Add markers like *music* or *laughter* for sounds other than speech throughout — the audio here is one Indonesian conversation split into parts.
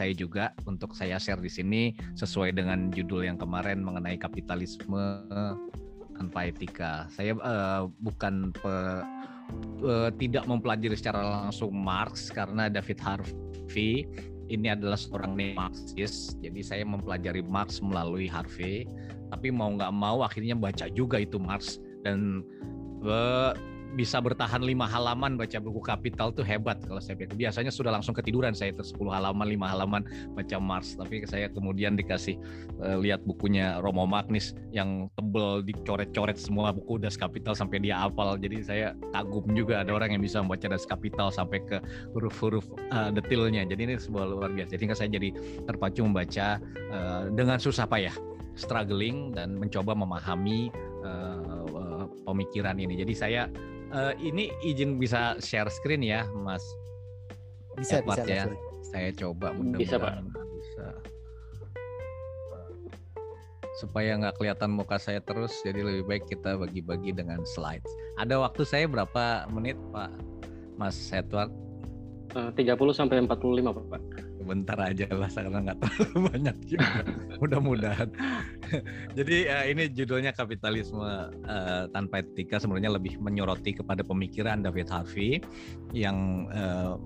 saya juga untuk saya share di sini sesuai dengan judul yang kemarin mengenai kapitalisme tanpa etika. Saya uh, bukan pe, uh, tidak mempelajari secara langsung Marx karena David Harvey ini adalah seorang Marxis, jadi saya mempelajari Marx melalui Harvey. Tapi mau nggak mau akhirnya baca juga itu Marx dan uh, bisa bertahan lima halaman baca buku Kapital tuh hebat kalau saya pikir. Biasanya sudah langsung ketiduran saya itu 10 halaman, lima halaman baca Marx. Tapi saya kemudian dikasih uh, lihat bukunya Romo Magnis yang tebel dicoret-coret semua buku Das Kapital sampai dia hafal. Jadi saya kagum juga ada orang yang bisa membaca Das Kapital sampai ke huruf-huruf uh, detailnya. Jadi ini sebuah luar biasa. Jadi saya jadi terpacu membaca uh, dengan susah payah, struggling dan mencoba memahami pemikiran ini. Jadi saya uh, ini izin bisa share screen ya, Mas. Bisa, Edward, bisa. Ya. Saya coba mudah-mudahan bisa, Pak. bisa. Supaya nggak kelihatan muka saya terus, jadi lebih baik kita bagi-bagi dengan slides. Ada waktu saya berapa menit, Pak Mas Edward? Uh, 30 sampai 45, Pak bentar aja lah karena nggak terlalu *laughs* banyak juga mudah-mudahan *laughs* jadi uh, ini judulnya kapitalisme uh, tanpa etika sebenarnya lebih menyoroti kepada pemikiran David Harvey yang uh,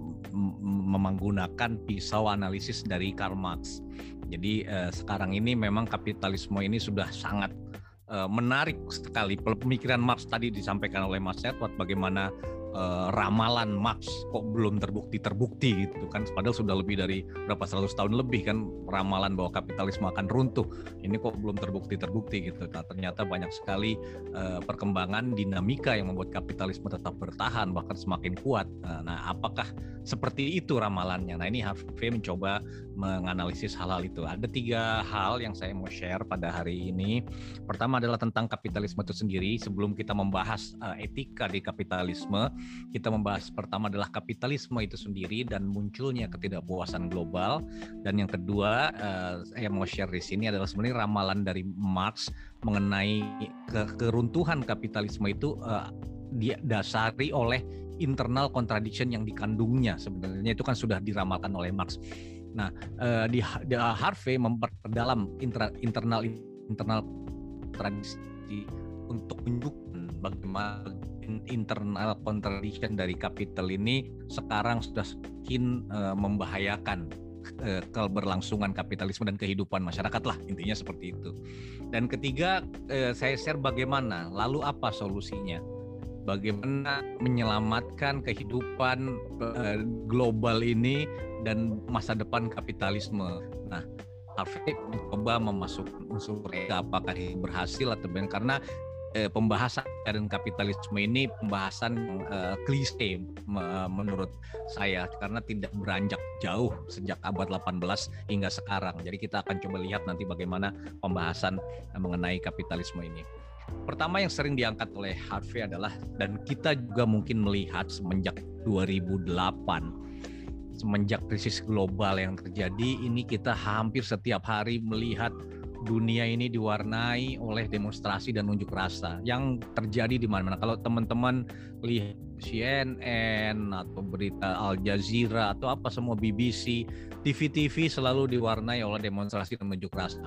menggunakan pisau analisis dari Karl Marx. Jadi uh, sekarang ini memang kapitalisme ini sudah sangat menarik sekali. Pemikiran Marx tadi disampaikan oleh Mas Edward bagaimana uh, ramalan Marx kok belum terbukti terbukti gitu kan. Padahal sudah lebih dari berapa seratus tahun lebih kan ramalan bahwa kapitalisme akan runtuh. Ini kok belum terbukti terbukti gitu. Nah, ternyata banyak sekali uh, perkembangan dinamika yang membuat kapitalisme tetap bertahan bahkan semakin kuat. Nah, nah apakah seperti itu ramalannya? Nah ini Harvey mencoba menganalisis hal-hal itu ada tiga hal yang saya mau share pada hari ini pertama adalah tentang kapitalisme itu sendiri sebelum kita membahas uh, etika di kapitalisme kita membahas pertama adalah kapitalisme itu sendiri dan munculnya ketidakpuasan global. Dan yang kedua, uh, saya mau share di sini adalah sebenarnya ramalan dari Marx mengenai ke keruntuhan kapitalisme itu uh, didasari oleh internal contradiction yang dikandungnya. Sebenarnya itu kan sudah diramalkan oleh Marx. Nah, uh, di, di Harvey memperdalam inter, internal internal tradisi untuk menunjukkan bagaimana internal contradiction dari capital ini sekarang sudah semakin uh, membahayakan uh, keberlangsungan kapitalisme dan kehidupan masyarakat lah intinya seperti itu. Dan ketiga saya share bagaimana lalu apa solusinya? Bagaimana menyelamatkan kehidupan uh, global ini dan masa depan kapitalisme. Nah, Harvey mencoba memasuk unsur apakah berhasil atau bukan karena eh, pembahasan dan kapitalisme ini pembahasan eh, klise menurut saya karena tidak beranjak jauh sejak abad 18 hingga sekarang. Jadi kita akan coba lihat nanti bagaimana pembahasan eh, mengenai kapitalisme ini. Pertama yang sering diangkat oleh Harvey adalah dan kita juga mungkin melihat semenjak 2008 semenjak krisis global yang terjadi ini kita hampir setiap hari melihat dunia ini diwarnai oleh demonstrasi dan unjuk rasa yang terjadi di mana-mana. Kalau teman-teman lihat CNN atau berita Al Jazeera atau apa semua BBC, TV-TV selalu diwarnai oleh demonstrasi dan unjuk rasa.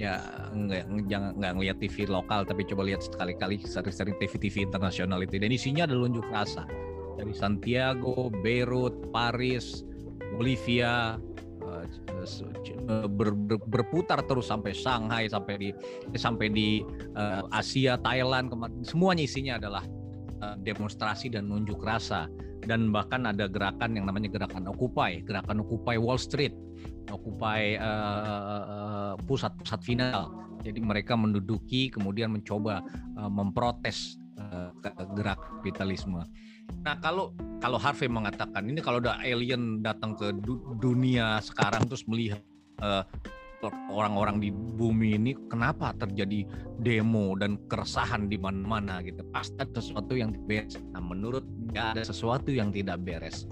Ya enggak jangan nggak ngelihat TV lokal tapi coba lihat sekali-kali sering-sering TV-TV internasional itu. Dan isinya adalah unjuk rasa. Dari Santiago, Beirut, Paris, Bolivia, ber, ber, berputar terus sampai Shanghai sampai di sampai di uh, Asia Thailand semuanya isinya adalah uh, demonstrasi dan unjuk rasa. Dan bahkan ada gerakan yang namanya gerakan Occupy gerakan Occupy Wall Street Occupy pusat-pusat uh, final jadi mereka menduduki kemudian mencoba uh, memprotes uh, gerak kapitalisme Nah kalau kalau Harvey mengatakan ini kalau ada alien datang ke du dunia sekarang terus melihat eh, orang-orang di bumi ini kenapa terjadi demo dan keresahan di mana-mana gitu pasti ada sesuatu yang beres. Nah menurut nggak ada sesuatu yang tidak beres.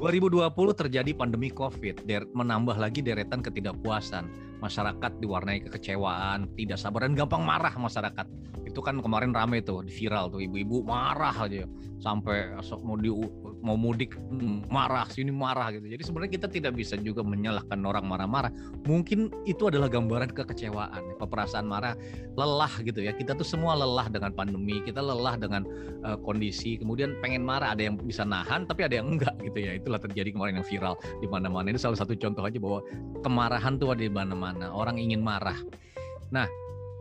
2020 terjadi pandemi COVID, menambah lagi deretan ketidakpuasan. Masyarakat diwarnai kekecewaan, tidak sabar dan gampang marah masyarakat. Itu kan kemarin rame tuh, viral tuh ibu-ibu marah aja. Sampai mau di mau mudik marah sini marah gitu. Jadi sebenarnya kita tidak bisa juga menyalahkan orang marah-marah. Mungkin itu adalah gambaran kekecewaan, perasaan marah, lelah gitu ya. Kita tuh semua lelah dengan pandemi, kita lelah dengan uh, kondisi. Kemudian pengen marah, ada yang bisa nahan, tapi ada yang enggak gitu ya. Itulah terjadi kemarin yang viral di mana-mana. Ini salah satu contoh aja bahwa kemarahan tuh ada di mana-mana. Orang ingin marah. Nah,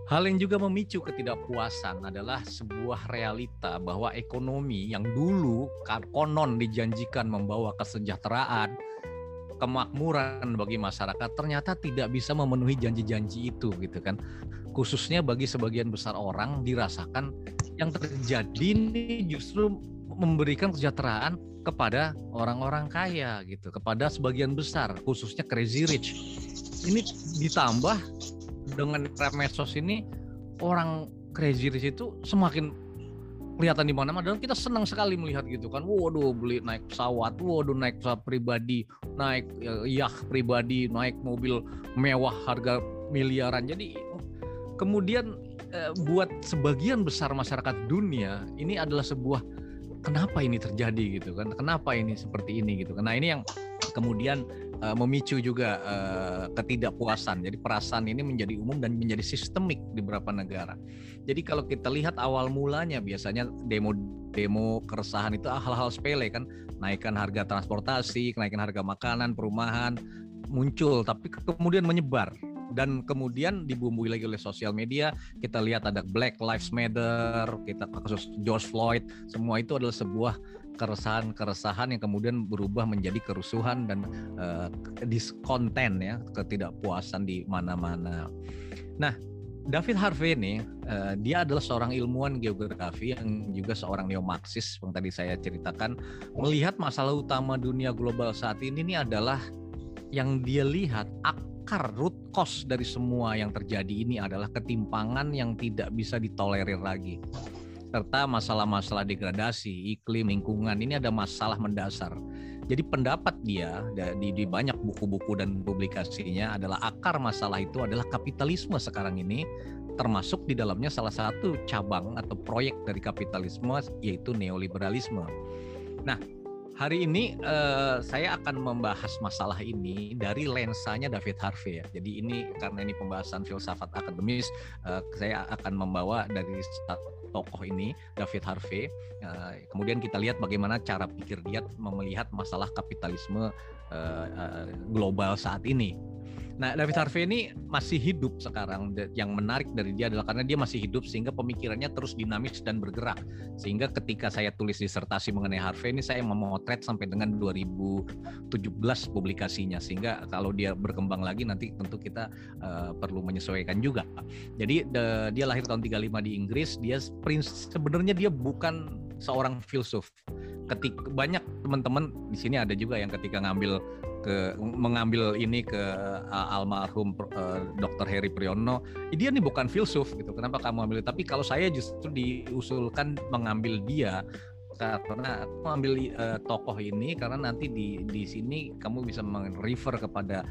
Hal yang juga memicu ketidakpuasan adalah sebuah realita bahwa ekonomi yang dulu konon dijanjikan membawa kesejahteraan, kemakmuran bagi masyarakat ternyata tidak bisa memenuhi janji-janji itu gitu kan. Khususnya bagi sebagian besar orang dirasakan yang terjadi ini justru memberikan kesejahteraan kepada orang-orang kaya gitu, kepada sebagian besar khususnya crazy rich. Ini ditambah dengan medsos ini orang crazy rich itu semakin kelihatan di mana-mana dan kita senang sekali melihat gitu kan. Waduh beli naik pesawat waduh naik pesawat pribadi naik ya, yacht pribadi naik mobil mewah harga miliaran. Jadi kemudian eh, buat sebagian besar masyarakat dunia ini adalah sebuah kenapa ini terjadi gitu kan? Kenapa ini seperti ini gitu karena ini yang kemudian uh, memicu juga uh, ketidakpuasan. Jadi perasaan ini menjadi umum dan menjadi sistemik di beberapa negara. Jadi kalau kita lihat awal mulanya biasanya demo-demo keresahan itu hal-hal sepele kan, naikkan harga transportasi, kenaikan harga makanan, perumahan muncul. Tapi kemudian menyebar. Dan kemudian dibumbui lagi oleh sosial media. Kita lihat ada Black Lives Matter kita kasus George Floyd. Semua itu adalah sebuah keresahan-keresahan yang kemudian berubah menjadi kerusuhan dan uh, diskonten ya ketidakpuasan di mana-mana. Nah, David Harvey ini uh, dia adalah seorang ilmuwan geografi yang juga seorang neomarxis yang tadi saya ceritakan melihat masalah utama dunia global saat ini ini adalah yang dia lihat akar root cause dari semua yang terjadi ini adalah ketimpangan yang tidak bisa ditolerir lagi serta masalah-masalah degradasi iklim lingkungan ini ada masalah mendasar. Jadi pendapat dia di, di banyak buku-buku dan publikasinya adalah akar masalah itu adalah kapitalisme sekarang ini termasuk di dalamnya salah satu cabang atau proyek dari kapitalisme yaitu neoliberalisme. Nah, hari ini uh, saya akan membahas masalah ini dari lensanya David Harvey ya. Jadi ini karena ini pembahasan filsafat akademis, uh, saya akan membawa dari tokoh ini David Harvey. Uh, kemudian kita lihat bagaimana cara pikir dia melihat masalah kapitalisme uh, uh, global saat ini. Nah, David Harvey ini masih hidup sekarang. Yang menarik dari dia adalah karena dia masih hidup sehingga pemikirannya terus dinamis dan bergerak. Sehingga ketika saya tulis disertasi mengenai Harvey ini saya memotret sampai dengan 2017 publikasinya. Sehingga kalau dia berkembang lagi nanti tentu kita uh, perlu menyesuaikan juga. Jadi de, dia lahir tahun 35 di Inggris. Dia sebenarnya dia bukan seorang filsuf. Ketika banyak teman-teman di sini ada juga yang ketika ngambil ke mengambil ini ke uh, almarhum uh, Dr. Heri Priyono, dia nih bukan filsuf gitu. Kenapa kamu ambil? Tapi kalau saya justru diusulkan mengambil dia karena aku ambil uh, tokoh ini karena nanti di di sini kamu bisa merefer kepada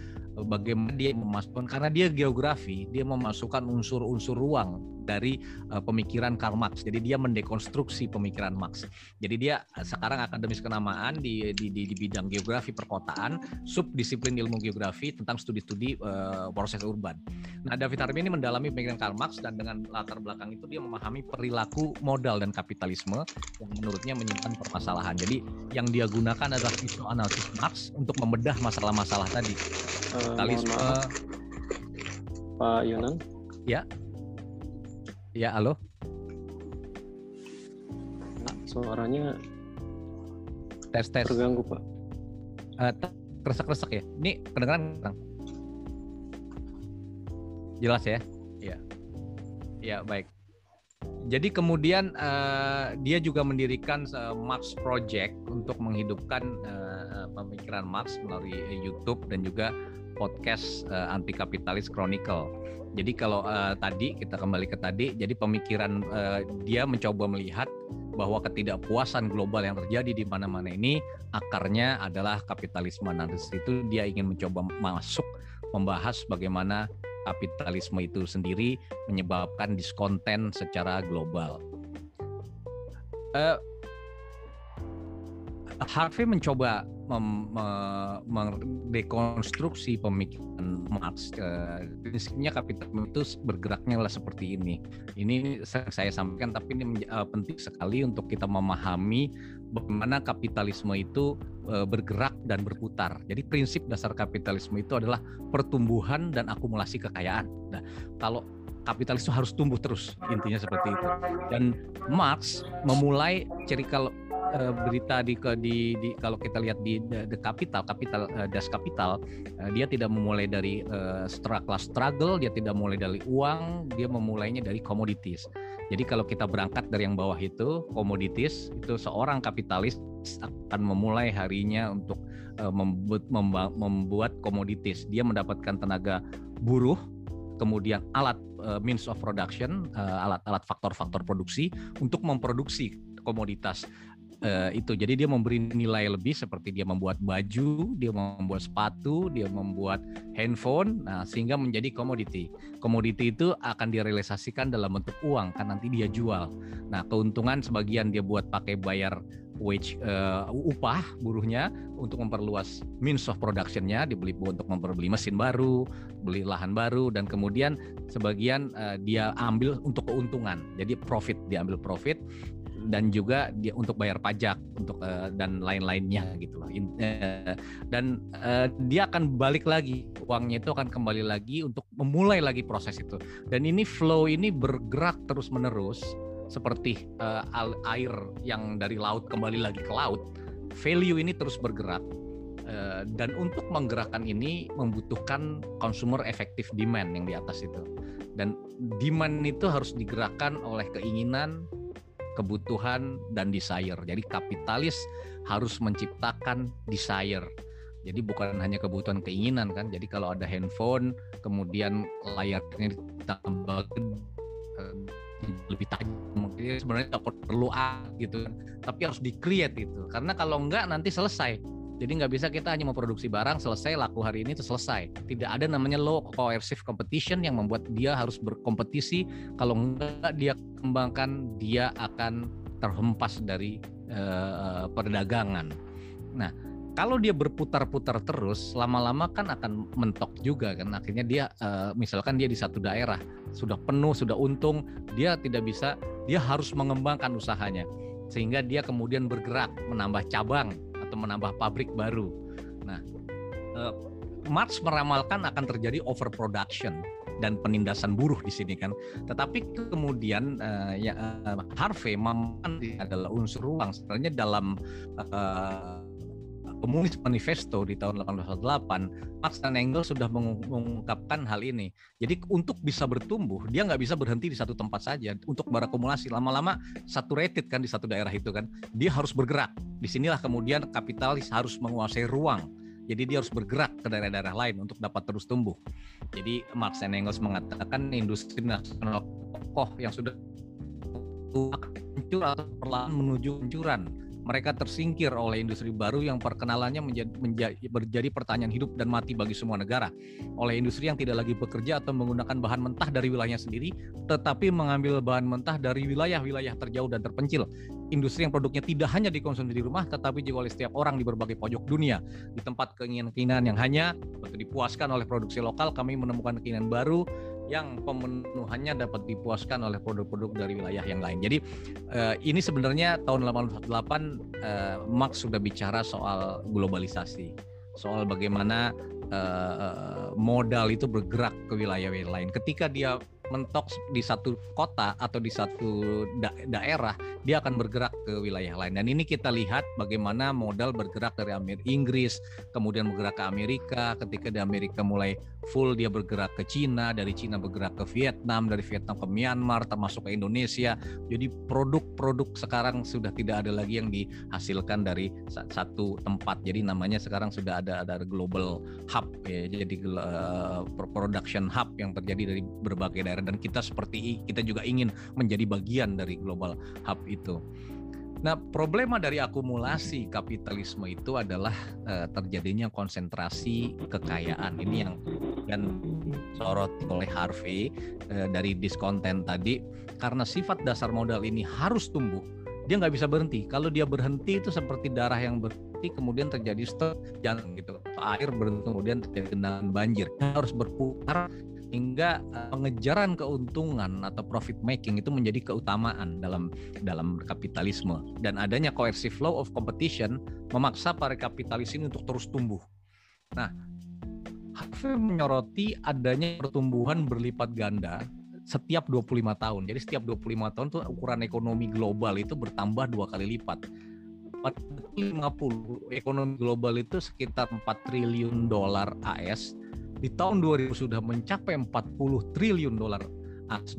bagaimana dia memasukkan karena dia geografi, dia memasukkan unsur-unsur ruang dari uh, pemikiran Karl Marx. Jadi dia mendekonstruksi pemikiran Marx. Jadi dia sekarang akademis kenamaan di, di, di, di bidang geografi perkotaan, subdisiplin ilmu geografi tentang studi-studi uh, proses urban. Nah, David Harvey ini mendalami pemikiran Karl Marx dan dengan latar belakang itu dia memahami perilaku modal dan kapitalisme yang menurutnya menyimpan permasalahan. Jadi yang dia gunakan adalah isu analisis Marx untuk membedah masalah-masalah tadi. Kapitalisme. Pak Yonan. Ya. Ya, halo. Suaranya tes tes. Terganggu, Pak. Uh, kresek-kresek ya. Ini kedengeran Kang? Jelas ya? Iya. Ya, baik. Jadi kemudian uh, dia juga mendirikan uh, Marx Project untuk menghidupkan uh, pemikiran Marx melalui YouTube dan juga podcast uh, Anti Kapitalis Chronicle. Jadi kalau uh, tadi kita kembali ke tadi, jadi pemikiran uh, dia mencoba melihat bahwa ketidakpuasan global yang terjadi di mana-mana ini akarnya adalah kapitalisme. Nah, situ dia ingin mencoba masuk membahas bagaimana kapitalisme itu sendiri menyebabkan diskonten secara global. Uh, Harvey mencoba mendekonstruksi pemikiran Marx. Uh, prinsipnya kapitalisme itu bergeraknya lah seperti ini. Ini saya sampaikan, tapi ini uh, penting sekali untuk kita memahami bagaimana kapitalisme itu uh, bergerak dan berputar. Jadi prinsip dasar kapitalisme itu adalah pertumbuhan dan akumulasi kekayaan. Nah, kalau kapitalis itu harus tumbuh terus intinya seperti itu dan Marx memulai ciri kalau uh, berita di, di, di kalau kita lihat di the, the capital capital uh, das capital uh, dia tidak memulai dari uh, class struggle dia tidak mulai dari uang dia memulainya dari commodities jadi kalau kita berangkat dari yang bawah itu commodities itu seorang kapitalis akan memulai harinya untuk uh, membuat membuat dia mendapatkan tenaga buruh kemudian alat uh, means of production, alat-alat faktor-faktor produksi untuk memproduksi komoditas uh, itu. Jadi dia memberi nilai lebih seperti dia membuat baju, dia membuat sepatu, dia membuat handphone, nah sehingga menjadi komoditi. Komoditi itu akan direalisasikan dalam bentuk uang kan nanti dia jual. Nah keuntungan sebagian dia buat pakai bayar wage uh, upah buruhnya untuk memperluas means of productionnya dibeli untuk memperbeli mesin baru, beli lahan baru dan kemudian sebagian uh, dia ambil untuk keuntungan. Jadi profit diambil profit dan juga dia untuk bayar pajak untuk uh, dan lain-lainnya gitu loh. Uh, dan uh, dia akan balik lagi uangnya itu akan kembali lagi untuk memulai lagi proses itu. Dan ini flow ini bergerak terus-menerus seperti uh, air yang dari laut kembali lagi ke laut. Value ini terus bergerak dan untuk menggerakkan ini membutuhkan consumer effective demand yang di atas itu dan demand itu harus digerakkan oleh keinginan kebutuhan dan desire. Jadi kapitalis harus menciptakan desire. Jadi bukan hanya kebutuhan keinginan kan. Jadi kalau ada handphone, kemudian layarnya ditambah eh, lebih tajam sebenarnya tak perlu gitu kan. Tapi harus di-create itu. Karena kalau enggak nanti selesai jadi nggak bisa kita hanya memproduksi barang selesai laku hari ini selesai. Tidak ada namanya low coercive competition yang membuat dia harus berkompetisi. Kalau nggak dia kembangkan, dia akan terhempas dari uh, perdagangan. Nah, kalau dia berputar-putar terus, lama-lama kan akan mentok juga kan. Akhirnya dia, uh, misalkan dia di satu daerah sudah penuh, sudah untung, dia tidak bisa, dia harus mengembangkan usahanya sehingga dia kemudian bergerak menambah cabang atau menambah pabrik baru. Nah, uh, Marx meramalkan akan terjadi overproduction dan penindasan buruh di sini kan. Tetapi kemudian uh, ya uh, Harvey adalah unsur ruang sebenarnya dalam uh, Komunis Manifesto di tahun 1808, Marx dan Engels sudah mengungkapkan hal ini. Jadi untuk bisa bertumbuh, dia nggak bisa berhenti di satu tempat saja. Untuk berakumulasi, lama-lama saturated kan di satu daerah itu kan. Dia harus bergerak. Di sinilah kemudian kapitalis harus menguasai ruang. Jadi dia harus bergerak ke daerah-daerah lain untuk dapat terus tumbuh. Jadi Marx dan Engels mengatakan industri nasional kokoh yang sudah hancur atau perlahan menuju hancuran mereka tersingkir oleh industri baru yang perkenalannya menjadi, menjadi menjadi pertanyaan hidup dan mati bagi semua negara. Oleh industri yang tidak lagi bekerja atau menggunakan bahan mentah dari wilayahnya sendiri, tetapi mengambil bahan mentah dari wilayah-wilayah terjauh dan terpencil. Industri yang produknya tidak hanya dikonsumsi di rumah, tetapi juga oleh setiap orang di berbagai pojok dunia. Di tempat keinginan-keinginan yang hanya dipuaskan oleh produksi lokal, kami menemukan keinginan baru yang pemenuhannya dapat dipuaskan oleh produk-produk dari wilayah yang lain. Jadi uh, ini sebenarnya tahun 1848 uh, Marx sudah bicara soal globalisasi, soal bagaimana uh, modal itu bergerak ke wilayah-wilayah lain. Ketika dia mentok di satu kota atau di satu da daerah, dia akan bergerak ke wilayah lain. Dan ini kita lihat bagaimana modal bergerak dari Amerika, Inggris, kemudian bergerak ke Amerika. Ketika di Amerika mulai full, dia bergerak ke Cina, dari Cina bergerak ke Vietnam, dari Vietnam ke Myanmar, termasuk ke Indonesia. Jadi produk-produk sekarang sudah tidak ada lagi yang dihasilkan dari satu tempat. Jadi namanya sekarang sudah ada ada global hub ya. Jadi uh, production hub yang terjadi dari berbagai daerah dan kita seperti kita juga ingin menjadi bagian dari global hub itu. Nah, problema dari akumulasi kapitalisme itu adalah uh, terjadinya konsentrasi kekayaan. Ini yang dan soroti oleh Harvey uh, dari diskonten tadi. Karena sifat dasar modal ini harus tumbuh dia nggak bisa berhenti. Kalau dia berhenti itu seperti darah yang berhenti kemudian terjadi stroke jangan gitu. Air berhenti kemudian terjadi genangan banjir. Harus berputar hingga uh, pengejaran keuntungan atau profit making itu menjadi keutamaan dalam dalam kapitalisme dan adanya coercive flow of competition memaksa para kapitalis ini untuk terus tumbuh. Nah, Harvey menyoroti adanya pertumbuhan berlipat ganda setiap 25 tahun. Jadi setiap 25 tahun tuh ukuran ekonomi global itu bertambah dua kali lipat. 50 ekonomi global itu sekitar 4 triliun dolar AS di tahun 2000 sudah mencapai 40 triliun dolar.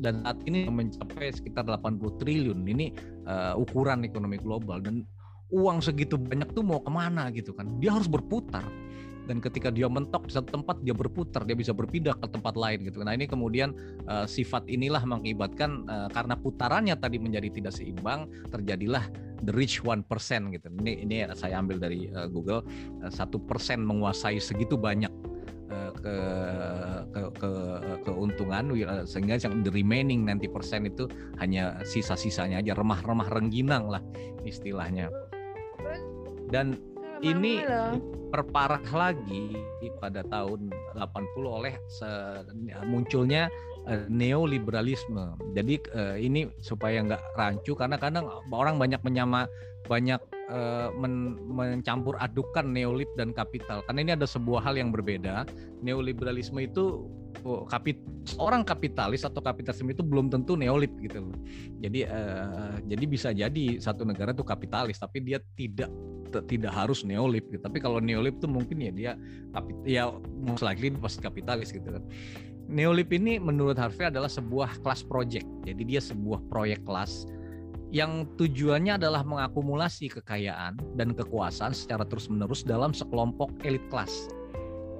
Dan saat ini mencapai sekitar 80 triliun. Ini uh, ukuran ekonomi global. Dan uang segitu banyak tuh mau ke mana gitu kan? Dia harus berputar. Dan ketika dia mentok di satu tempat dia berputar. Dia bisa berpindah ke tempat lain gitu. Nah ini kemudian uh, sifat inilah mengibatkan uh, karena putarannya tadi menjadi tidak seimbang terjadilah the rich one percent gitu. Ini ini saya ambil dari uh, Google. Satu persen menguasai segitu banyak ke, ke, ke keuntungan sehingga yang the remaining 90% itu hanya sisa-sisanya aja remah-remah rengginang lah istilahnya. Dan ini perparah lagi pada tahun 80 oleh munculnya eh, neoliberalisme. Jadi eh, ini supaya nggak rancu karena kadang orang banyak menyama banyak uh, men mencampur adukan neolib dan kapital. Karena ini ada sebuah hal yang berbeda. Neoliberalisme itu oh, kapit orang kapitalis atau kapitalisme itu belum tentu neolib gitu loh. Jadi uh, jadi bisa jadi satu negara itu kapitalis tapi dia tidak tidak harus neolib gitu. tapi kalau neolib itu mungkin ya dia kapit ya most likely pasti kapitalis gitu kan. Neolib ini menurut Harvey adalah sebuah kelas project. Jadi dia sebuah proyek kelas yang tujuannya adalah mengakumulasi kekayaan dan kekuasaan secara terus-menerus dalam sekelompok elit kelas.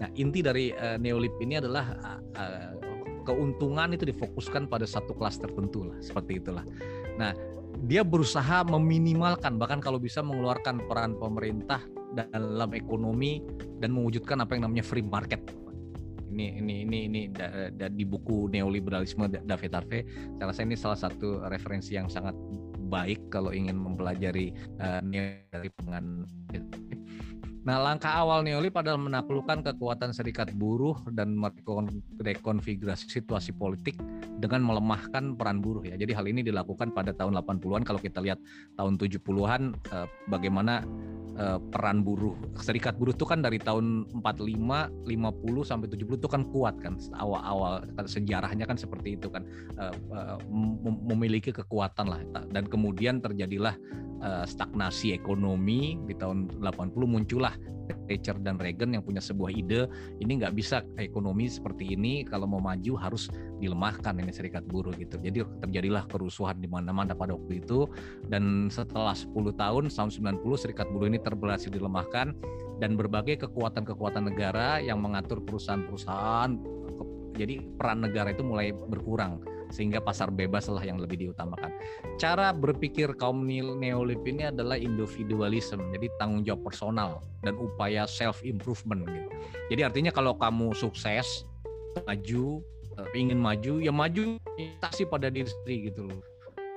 Nah, inti dari uh, neolib ini adalah uh, keuntungan itu difokuskan pada satu kelas tertentu lah, seperti itulah. Nah, dia berusaha meminimalkan bahkan kalau bisa mengeluarkan peran pemerintah dalam ekonomi dan mewujudkan apa yang namanya free market ini ini ini ini da, da, di buku neoliberalisme David Harvey saya rasa ini salah satu referensi yang sangat baik kalau ingin mempelajari uh, dari pengan Nah, langkah awal Neolib adalah menaklukkan kekuatan serikat buruh dan merekonfigurasi situasi politik dengan melemahkan peran buruh ya. Jadi hal ini dilakukan pada tahun 80-an kalau kita lihat tahun 70-an eh, bagaimana eh, peran buruh. Serikat buruh itu kan dari tahun 45, 50 sampai 70 itu kan kuat kan awal-awal kan sejarahnya kan seperti itu kan. Eh, memiliki kekuatan lah. Dan kemudian terjadilah stagnasi ekonomi di tahun 80 muncullah Thatcher dan Reagan yang punya sebuah ide ini nggak bisa ekonomi seperti ini kalau mau maju harus dilemahkan ini serikat buruh gitu. Jadi terjadilah kerusuhan di mana-mana pada waktu itu. Dan setelah 10 tahun tahun 90 serikat buruh ini terberhasil dilemahkan. Dan berbagai kekuatan-kekuatan negara yang mengatur perusahaan-perusahaan jadi peran negara itu mulai berkurang sehingga pasar bebas lah yang lebih diutamakan. Cara berpikir kaum neolib ini adalah individualism, jadi tanggung jawab personal dan upaya self improvement gitu. Jadi artinya kalau kamu sukses, maju, eh, ingin maju, ya maju investasi pada diri sendiri gitu loh.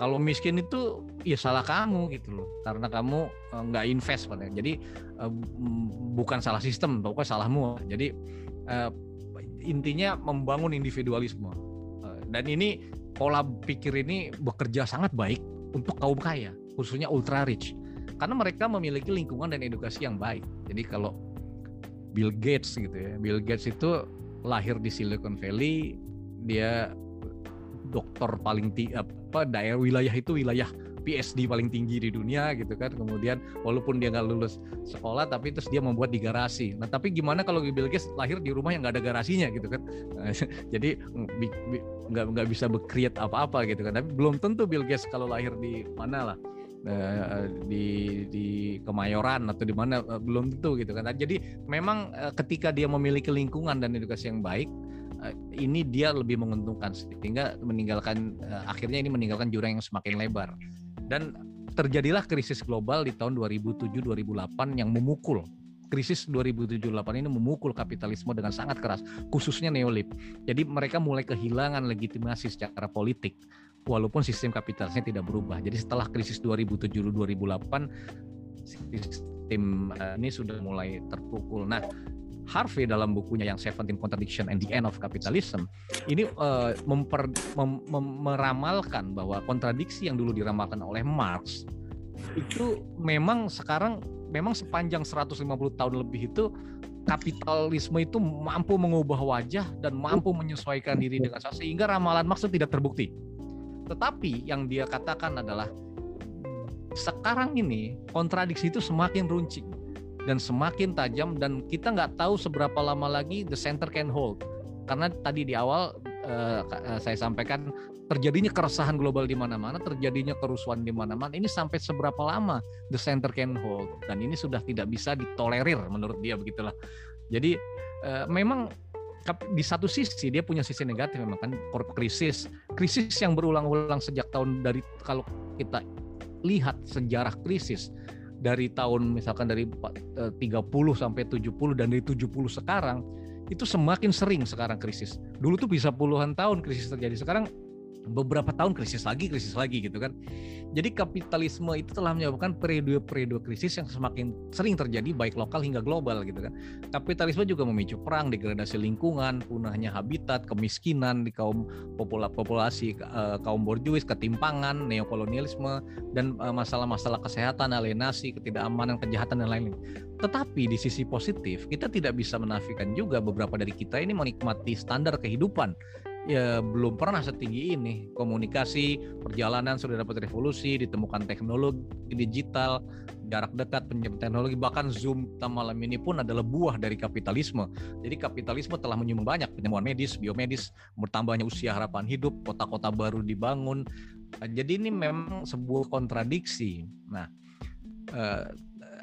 Kalau miskin itu ya salah kamu gitu loh, karena kamu eh, nggak invest pada. Jadi eh, bukan salah sistem, pokoknya salahmu. Jadi intinya membangun individualisme dan ini pola pikir ini bekerja sangat baik untuk kaum kaya, khususnya ultra rich. Karena mereka memiliki lingkungan dan edukasi yang baik. Jadi kalau Bill Gates gitu ya, Bill Gates itu lahir di Silicon Valley, dia dokter paling apa daerah wilayah itu wilayah PhD paling tinggi di dunia gitu kan. Kemudian walaupun dia nggak lulus sekolah tapi terus dia membuat di garasi. Nah tapi gimana kalau Bill Gates lahir di rumah yang nggak ada garasinya gitu kan? *laughs* Jadi nggak nggak bisa berkreat apa-apa gitu kan. Tapi belum tentu Bill Gates kalau lahir di mana lah. Eh, di di Kemayoran atau di mana eh, belum tentu gitu kan. Nah, jadi memang eh, ketika dia memiliki lingkungan dan edukasi yang baik, ini dia lebih menguntungkan. Sehingga meninggalkan akhirnya ini meninggalkan jurang yang semakin lebar dan terjadilah krisis global di tahun 2007-2008 yang memukul krisis 2007-2008 ini memukul kapitalisme dengan sangat keras, khususnya neolib. Jadi mereka mulai kehilangan legitimasi secara politik, walaupun sistem kapitalisnya tidak berubah. Jadi setelah krisis 2007-2008, sistem eh, ini sudah mulai terpukul. Nah, Harvey dalam bukunya yang Seventeen Contradiction and the End of Capitalism ini uh, memper, mem, mem, meramalkan bahwa kontradiksi yang dulu diramalkan oleh Marx itu memang sekarang memang sepanjang 150 tahun lebih itu kapitalisme itu mampu mengubah wajah dan mampu menyesuaikan diri dengan saya sehingga ramalan maksud tidak terbukti. Tetapi yang dia katakan adalah sekarang ini kontradiksi itu semakin runcing dan semakin tajam dan kita nggak tahu seberapa lama lagi the center can hold karena tadi di awal uh, saya sampaikan terjadinya keresahan global di mana-mana, terjadinya kerusuhan di mana-mana. Ini sampai seberapa lama the center can hold dan ini sudah tidak bisa ditolerir menurut dia begitulah. Jadi uh, memang di satu sisi dia punya sisi negatif memang kan krisis krisis yang berulang-ulang sejak tahun dari kalau kita lihat sejarah krisis dari tahun misalkan dari 30 eh, sampai 70 dan dari 70 sekarang itu semakin sering sekarang krisis. Dulu tuh bisa puluhan tahun krisis terjadi. Sekarang beberapa tahun krisis lagi, krisis lagi gitu kan. Jadi kapitalisme itu telah menyebabkan periode-periode krisis yang semakin sering terjadi baik lokal hingga global gitu kan. Kapitalisme juga memicu perang, degradasi lingkungan, punahnya habitat, kemiskinan di kaum populasi eh, kaum borjuis, ketimpangan, neokolonialisme dan eh, masalah-masalah kesehatan, alienasi, ketidakamanan, kejahatan dan lain-lain. Tetapi di sisi positif, kita tidak bisa menafikan juga beberapa dari kita ini menikmati standar kehidupan ya belum pernah setinggi ini. Komunikasi, perjalanan sudah dapat revolusi, ditemukan teknologi digital, jarak dekat, penyebab teknologi, bahkan Zoom kita malam ini pun adalah buah dari kapitalisme. Jadi kapitalisme telah menyumbang banyak penyembuhan medis, biomedis, bertambahnya usia harapan hidup, kota-kota baru dibangun. Jadi ini memang sebuah kontradiksi. Nah, eh,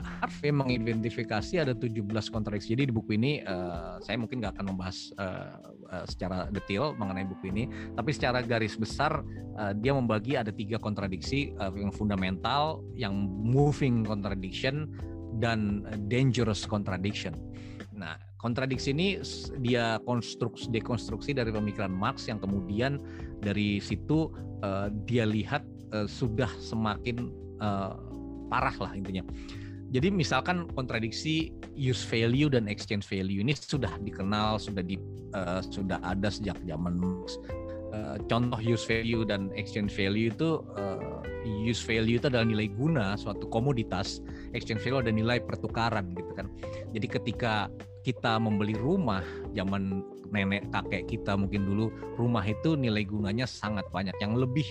Harvey mengidentifikasi ada 17 kontradiksi. Jadi di buku ini uh, saya mungkin nggak akan membahas uh, uh, secara detail mengenai buku ini, tapi secara garis besar uh, dia membagi ada tiga kontradiksi uh, yang fundamental, yang moving contradiction dan dangerous contradiction. Nah, kontradiksi ini dia konstruksi dekonstruksi dari pemikiran Marx yang kemudian dari situ uh, dia lihat uh, sudah semakin uh, parah lah intinya. Jadi misalkan kontradiksi use value dan exchange value ini sudah dikenal, sudah di uh, sudah ada sejak zaman uh, contoh use value dan exchange value itu uh, use value itu adalah nilai guna suatu komoditas, exchange value adalah nilai pertukaran gitu kan. Jadi ketika kita membeli rumah zaman nenek kakek kita mungkin dulu rumah itu nilai gunanya sangat banyak yang lebih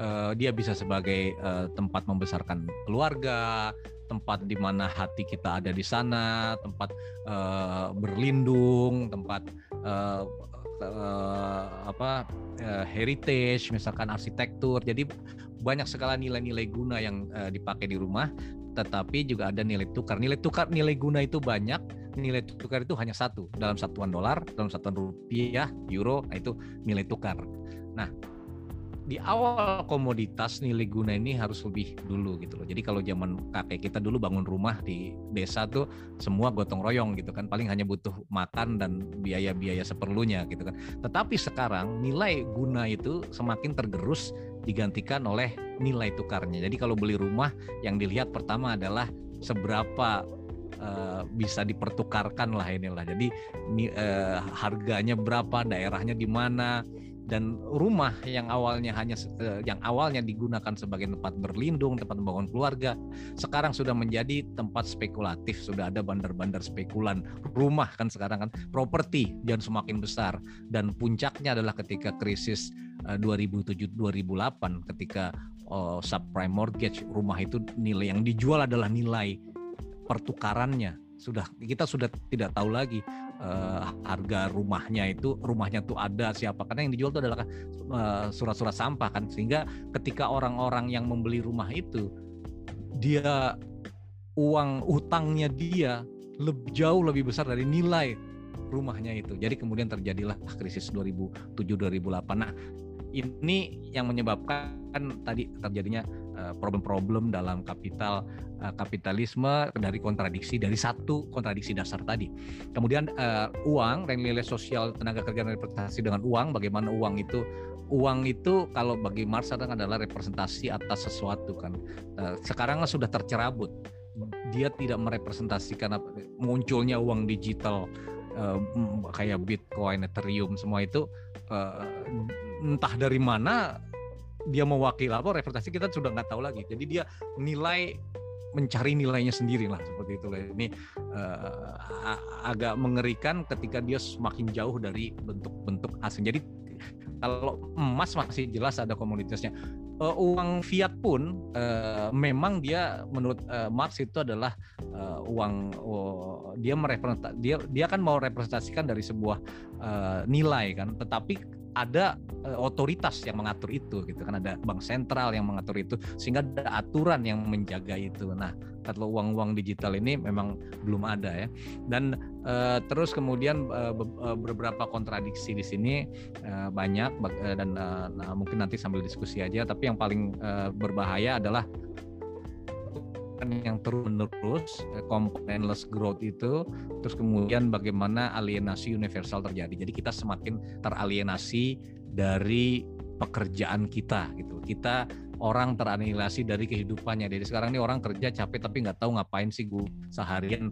uh, dia bisa sebagai uh, tempat membesarkan keluarga, tempat di mana hati kita ada di sana, tempat uh, berlindung, tempat uh, uh, apa uh, heritage, misalkan arsitektur. Jadi banyak sekali nilai-nilai guna yang uh, dipakai di rumah, tetapi juga ada nilai tukar. Nilai tukar, nilai guna itu banyak, nilai tukar itu hanya satu dalam satuan dolar, dalam satuan rupiah, euro, nah itu nilai tukar. Nah, di awal komoditas nilai guna ini harus lebih dulu gitu loh. Jadi kalau zaman kakek kita dulu bangun rumah di desa tuh semua gotong royong gitu kan. Paling hanya butuh makan dan biaya-biaya seperlunya gitu kan. Tetapi sekarang nilai guna itu semakin tergerus digantikan oleh nilai tukarnya. Jadi kalau beli rumah yang dilihat pertama adalah seberapa uh, bisa dipertukarkan lah inilah. Jadi uh, harganya berapa, daerahnya di mana dan rumah yang awalnya hanya uh, yang awalnya digunakan sebagai tempat berlindung, tempat membangun keluarga, sekarang sudah menjadi tempat spekulatif, sudah ada bandar-bandar spekulan. Rumah kan sekarang kan properti dan semakin besar. Dan puncaknya adalah ketika krisis uh, 2007-2008 ketika uh, subprime mortgage rumah itu nilai yang dijual adalah nilai pertukarannya sudah kita sudah tidak tahu lagi uh, harga rumahnya itu rumahnya tuh ada siapa. Karena yang dijual itu adalah uh, surat-surat sampah kan. Sehingga ketika orang-orang yang membeli rumah itu dia uang utangnya dia lebih jauh lebih besar dari nilai rumahnya itu. Jadi kemudian terjadilah krisis 2007 2008 nah ini yang menyebabkan tadi terjadinya problem-problem dalam kapital uh, kapitalisme dari kontradiksi dari satu kontradiksi dasar tadi. Kemudian uh, uang nilai sosial tenaga kerja dan representasi dengan uang, bagaimana uang itu uang itu kalau bagi Marx adalah representasi atas sesuatu kan. Sekarang sudah tercerabut. Dia tidak merepresentasikan munculnya uang digital kayak Bitcoin, Ethereum semua itu entah dari mana dia mewakili apa representasi kita sudah nggak tahu lagi. Jadi dia nilai mencari nilainya sendiri lah seperti itu ini uh, agak mengerikan ketika dia semakin jauh dari bentuk-bentuk asing. Jadi kalau emas masih jelas ada komunitasnya. Uh, uang fiat pun uh, memang dia menurut uh, Marx itu adalah uh, uang uh, dia merepresentasi dia dia kan mau representasikan dari sebuah uh, nilai kan. Tetapi ada uh, otoritas yang mengatur itu gitu kan. Ada bank sentral yang mengatur itu sehingga ada aturan yang menjaga itu. Nah kalau uang-uang digital ini memang belum ada ya. Dan uh, terus kemudian uh, beberapa kontradiksi di sini uh, banyak uh, dan uh, nah, mungkin nanti sambil diskusi aja. Tapi yang paling uh, berbahaya adalah yang terus menerus componentless growth itu terus kemudian bagaimana alienasi universal terjadi. Jadi kita semakin teralienasi dari pekerjaan kita gitu. Kita orang teralienasi dari kehidupannya. Jadi sekarang ini orang kerja capek tapi nggak tahu ngapain sih gue seharian.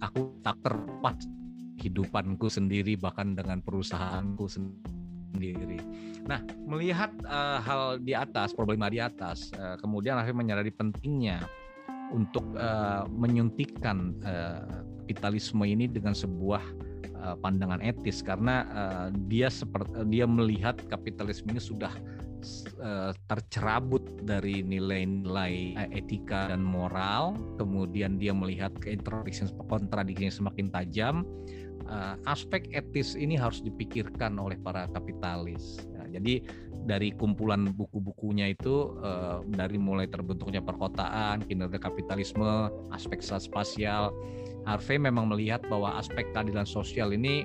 Aku tak terpas kehidupanku sendiri bahkan dengan perusahaanku sendiri Nah, melihat uh, hal di atas, problema di atas, uh, kemudian akhirnya menyadari pentingnya untuk uh, menyuntikkan uh, kapitalisme ini dengan sebuah pandangan etis. Karena uh, dia seperti dia melihat kapitalisme ini sudah uh, tercerabut dari nilai-nilai etika dan moral, kemudian dia melihat kontradiksi kontradiksi semakin tajam. Uh, aspek etis ini harus dipikirkan oleh para kapitalis jadi dari kumpulan buku-bukunya itu uh, dari mulai terbentuknya perkotaan, kinerja kapitalisme, aspek spasial, Harvey memang melihat bahwa aspek keadilan sosial ini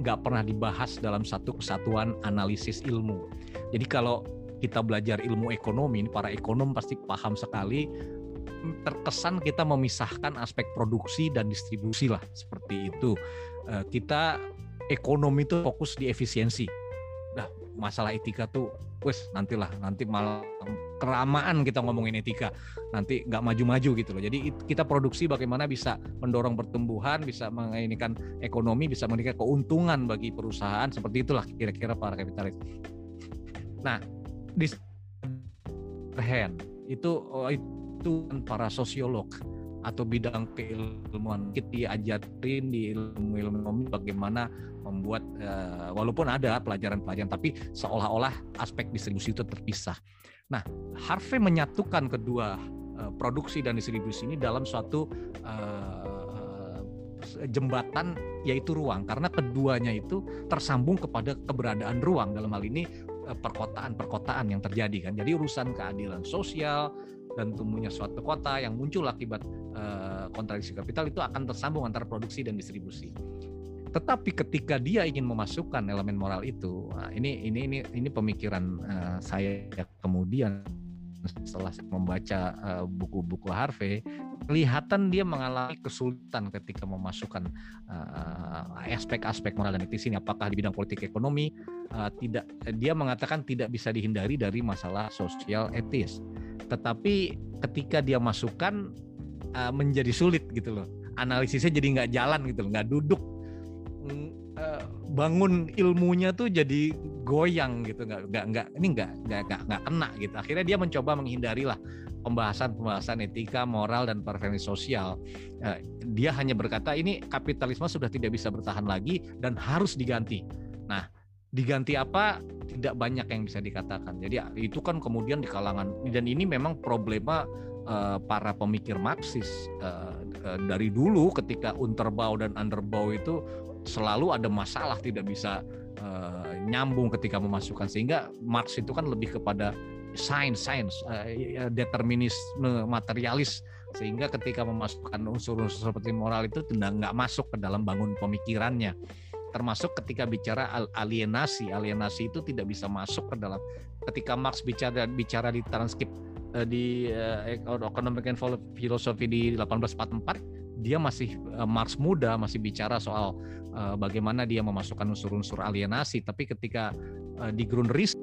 nggak pernah dibahas dalam satu kesatuan analisis ilmu. Jadi kalau kita belajar ilmu ekonomi, para ekonom pasti paham sekali terkesan kita memisahkan aspek produksi dan distribusi lah seperti itu. Eh, kita ekonomi itu fokus di efisiensi. Masalah etika tuh wes nantilah nanti malah kelamaan kita ngomongin etika. Nanti nggak maju-maju gitu loh. Jadi kita produksi bagaimana bisa mendorong pertumbuhan bisa menginikan ekonomi bisa memberikan keuntungan bagi perusahaan seperti itulah kira-kira para kapitalis. Nah di hand itu itu para sosiolog atau bidang keilmuan kita diajarin di ilmu ilmu bagaimana membuat uh, walaupun ada pelajaran-pelajaran tapi seolah-olah aspek distribusi itu terpisah. Nah, Harvey menyatukan kedua uh, produksi dan distribusi ini dalam suatu uh, jembatan yaitu ruang karena keduanya itu tersambung kepada keberadaan ruang dalam hal ini perkotaan-perkotaan yang terjadi kan. Jadi urusan keadilan sosial dan tumbuhnya suatu kota yang muncul akibat uh, kontradiksi kapital itu akan tersambung antara produksi dan distribusi. Tetapi ketika dia ingin memasukkan elemen moral itu, nah ini ini ini ini pemikiran uh, saya kemudian setelah membaca eh, buku-buku uh, Harvey, kelihatan dia mengalami kesulitan ketika memasukkan aspek-aspek uh, moral dan etis ini. Apakah di bidang politik ekonomi uh, tidak? Dia mengatakan tidak bisa dihindari dari masalah sosial etis. Tetapi ketika dia masukkan uh, menjadi sulit gitu loh. Analisisnya jadi nggak jalan gitu loh, nggak duduk. Uh, bangun ilmunya tuh jadi goyang gitu nggak nggak nggak ini nggak nggak nggak kena gitu. Akhirnya dia mencoba menghindari lah pembahasan pembahasan etika moral dan preferensi sosial. Uh, dia hanya berkata ini kapitalisme sudah tidak bisa bertahan lagi dan harus diganti diganti apa tidak banyak yang bisa dikatakan. Jadi itu kan kemudian di kalangan dan ini memang problema uh, para pemikir Marxis uh, uh, dari dulu ketika Unterbau dan Underbau itu selalu ada masalah tidak bisa uh, nyambung ketika memasukkan. Sehingga Marx itu kan lebih kepada sains sains uh, determinisme materialis. Sehingga ketika memasukkan unsur-unsur seperti moral itu tidak nggak masuk ke dalam bangun pemikirannya termasuk ketika bicara alienasi. Alienasi itu tidak bisa masuk ke dalam. Ketika Marx bicara bicara di transkrip uh, di uh, Economic and Philosophy di 1844 dia masih uh, Marx muda masih bicara soal uh, bagaimana dia memasukkan unsur-unsur alienasi. Tapi ketika uh, di Grundrisse